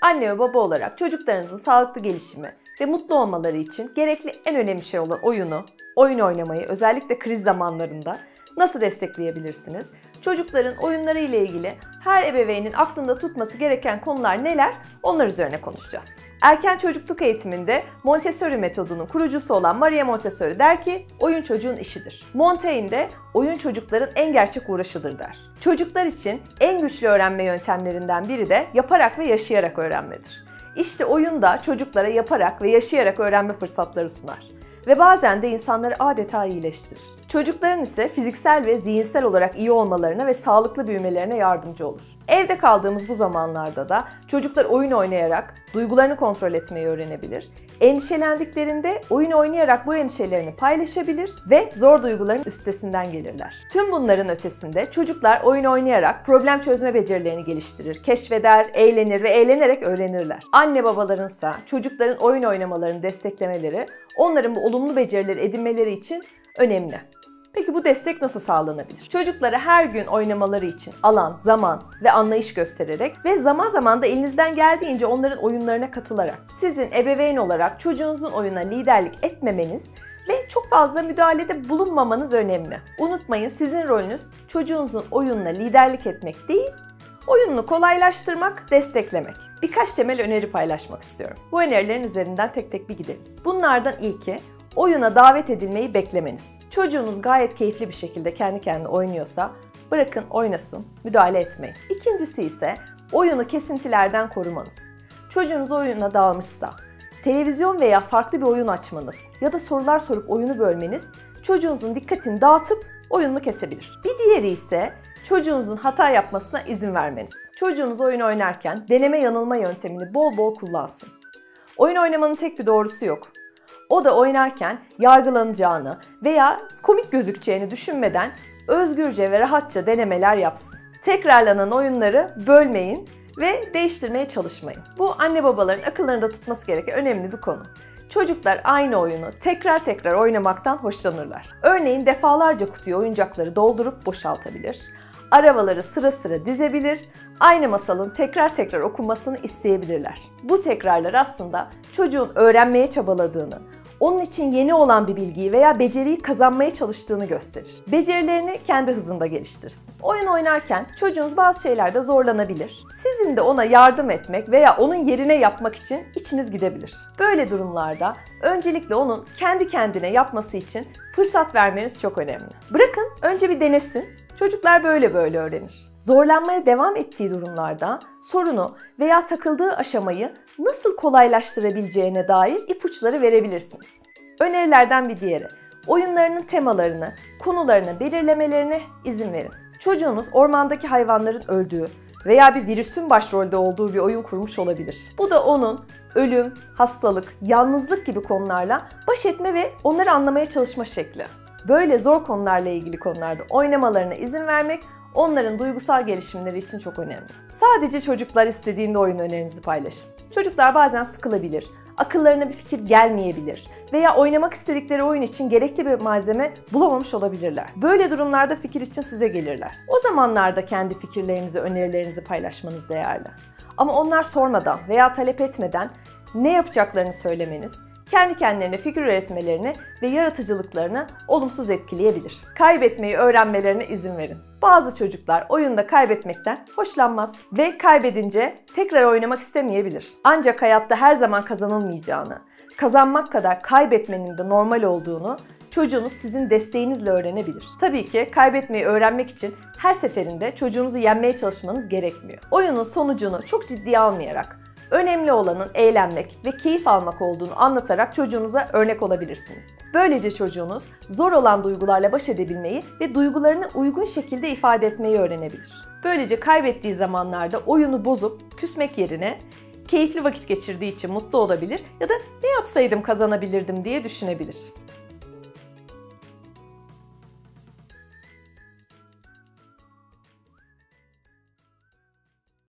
Anne ve baba olarak çocuklarınızın sağlıklı gelişimi ve mutlu olmaları için gerekli en önemli şey olan oyunu, oyun oynamayı özellikle kriz zamanlarında nasıl destekleyebilirsiniz? Çocukların oyunları ile ilgili her ebeveynin aklında tutması gereken konular neler? Onlar üzerine konuşacağız. Erken çocukluk eğitiminde Montessori metodunun kurucusu olan Maria Montessori der ki oyun çocuğun işidir. Montaigne de oyun çocukların en gerçek uğraşıdır der. Çocuklar için en güçlü öğrenme yöntemlerinden biri de yaparak ve yaşayarak öğrenmedir. İşte oyun da çocuklara yaparak ve yaşayarak öğrenme fırsatları sunar ve bazen de insanları adeta iyileştirir. Çocukların ise fiziksel ve zihinsel olarak iyi olmalarına ve sağlıklı büyümelerine yardımcı olur. Evde kaldığımız bu zamanlarda da çocuklar oyun oynayarak duygularını kontrol etmeyi öğrenebilir. Endişelendiklerinde oyun oynayarak bu endişelerini paylaşabilir ve zor duyguların üstesinden gelirler. Tüm bunların ötesinde çocuklar oyun oynayarak problem çözme becerilerini geliştirir, keşfeder, eğlenir ve eğlenerek öğrenirler. Anne babalarınsa çocukların oyun oynamalarını desteklemeleri, onların bu olumlu becerileri edinmeleri için önemli. Peki bu destek nasıl sağlanabilir? Çocuklara her gün oynamaları için alan, zaman ve anlayış göstererek ve zaman zaman da elinizden geldiğince onların oyunlarına katılarak sizin ebeveyn olarak çocuğunuzun oyuna liderlik etmemeniz ve çok fazla müdahalede bulunmamanız önemli. Unutmayın sizin rolünüz çocuğunuzun oyununa liderlik etmek değil, oyununu kolaylaştırmak, desteklemek. Birkaç temel öneri paylaşmak istiyorum. Bu önerilerin üzerinden tek tek bir gidelim. Bunlardan ilki oyuna davet edilmeyi beklemeniz. Çocuğunuz gayet keyifli bir şekilde kendi kendine oynuyorsa bırakın oynasın, müdahale etmeyin. İkincisi ise oyunu kesintilerden korumanız. Çocuğunuz oyuna dalmışsa, televizyon veya farklı bir oyun açmanız ya da sorular sorup oyunu bölmeniz çocuğunuzun dikkatini dağıtıp oyununu kesebilir. Bir diğeri ise çocuğunuzun hata yapmasına izin vermeniz. Çocuğunuz oyun oynarken deneme yanılma yöntemini bol bol kullansın. Oyun oynamanın tek bir doğrusu yok. O da oynarken yargılanacağını veya komik gözükeceğini düşünmeden özgürce ve rahatça denemeler yapsın. Tekrarlanan oyunları bölmeyin ve değiştirmeye çalışmayın. Bu anne babaların akıllarında tutması gereken önemli bir konu. Çocuklar aynı oyunu tekrar tekrar oynamaktan hoşlanırlar. Örneğin defalarca kutuyu oyuncakları doldurup boşaltabilir. Arabaları sıra sıra dizebilir, aynı masalın tekrar tekrar okunmasını isteyebilirler. Bu tekrarlar aslında çocuğun öğrenmeye çabaladığını, onun için yeni olan bir bilgiyi veya beceriyi kazanmaya çalıştığını gösterir. Becerilerini kendi hızında geliştirsin. Oyun oynarken çocuğunuz bazı şeylerde zorlanabilir. Sizin de ona yardım etmek veya onun yerine yapmak için içiniz gidebilir. Böyle durumlarda öncelikle onun kendi kendine yapması için fırsat vermeniz çok önemli. Bırakın önce bir denesin. Çocuklar böyle böyle öğrenir. Zorlanmaya devam ettiği durumlarda sorunu veya takıldığı aşamayı nasıl kolaylaştırabileceğine dair ipuçları verebilirsiniz. Önerilerden bir diğeri, oyunlarının temalarını, konularını belirlemelerine izin verin. Çocuğunuz ormandaki hayvanların öldüğü veya bir virüsün başrolde olduğu bir oyun kurmuş olabilir. Bu da onun ölüm, hastalık, yalnızlık gibi konularla baş etme ve onları anlamaya çalışma şekli. Böyle zor konularla ilgili konularda oynamalarına izin vermek onların duygusal gelişimleri için çok önemli. Sadece çocuklar istediğinde oyun önerinizi paylaşın. Çocuklar bazen sıkılabilir, akıllarına bir fikir gelmeyebilir veya oynamak istedikleri oyun için gerekli bir malzeme bulamamış olabilirler. Böyle durumlarda fikir için size gelirler. O zamanlarda kendi fikirlerinizi, önerilerinizi paylaşmanız değerli. Ama onlar sormadan veya talep etmeden ne yapacaklarını söylemeniz, kendi kendilerine fikir üretmelerini ve yaratıcılıklarını olumsuz etkileyebilir. Kaybetmeyi öğrenmelerine izin verin. Bazı çocuklar oyunda kaybetmekten hoşlanmaz ve kaybedince tekrar oynamak istemeyebilir. Ancak hayatta her zaman kazanılmayacağını, kazanmak kadar kaybetmenin de normal olduğunu çocuğunuz sizin desteğinizle öğrenebilir. Tabii ki kaybetmeyi öğrenmek için her seferinde çocuğunuzu yenmeye çalışmanız gerekmiyor. Oyunun sonucunu çok ciddiye almayarak Önemli olanın eğlenmek ve keyif almak olduğunu anlatarak çocuğunuza örnek olabilirsiniz. Böylece çocuğunuz zor olan duygularla baş edebilmeyi ve duygularını uygun şekilde ifade etmeyi öğrenebilir. Böylece kaybettiği zamanlarda oyunu bozup küsmek yerine keyifli vakit geçirdiği için mutlu olabilir ya da ne yapsaydım kazanabilirdim diye düşünebilir.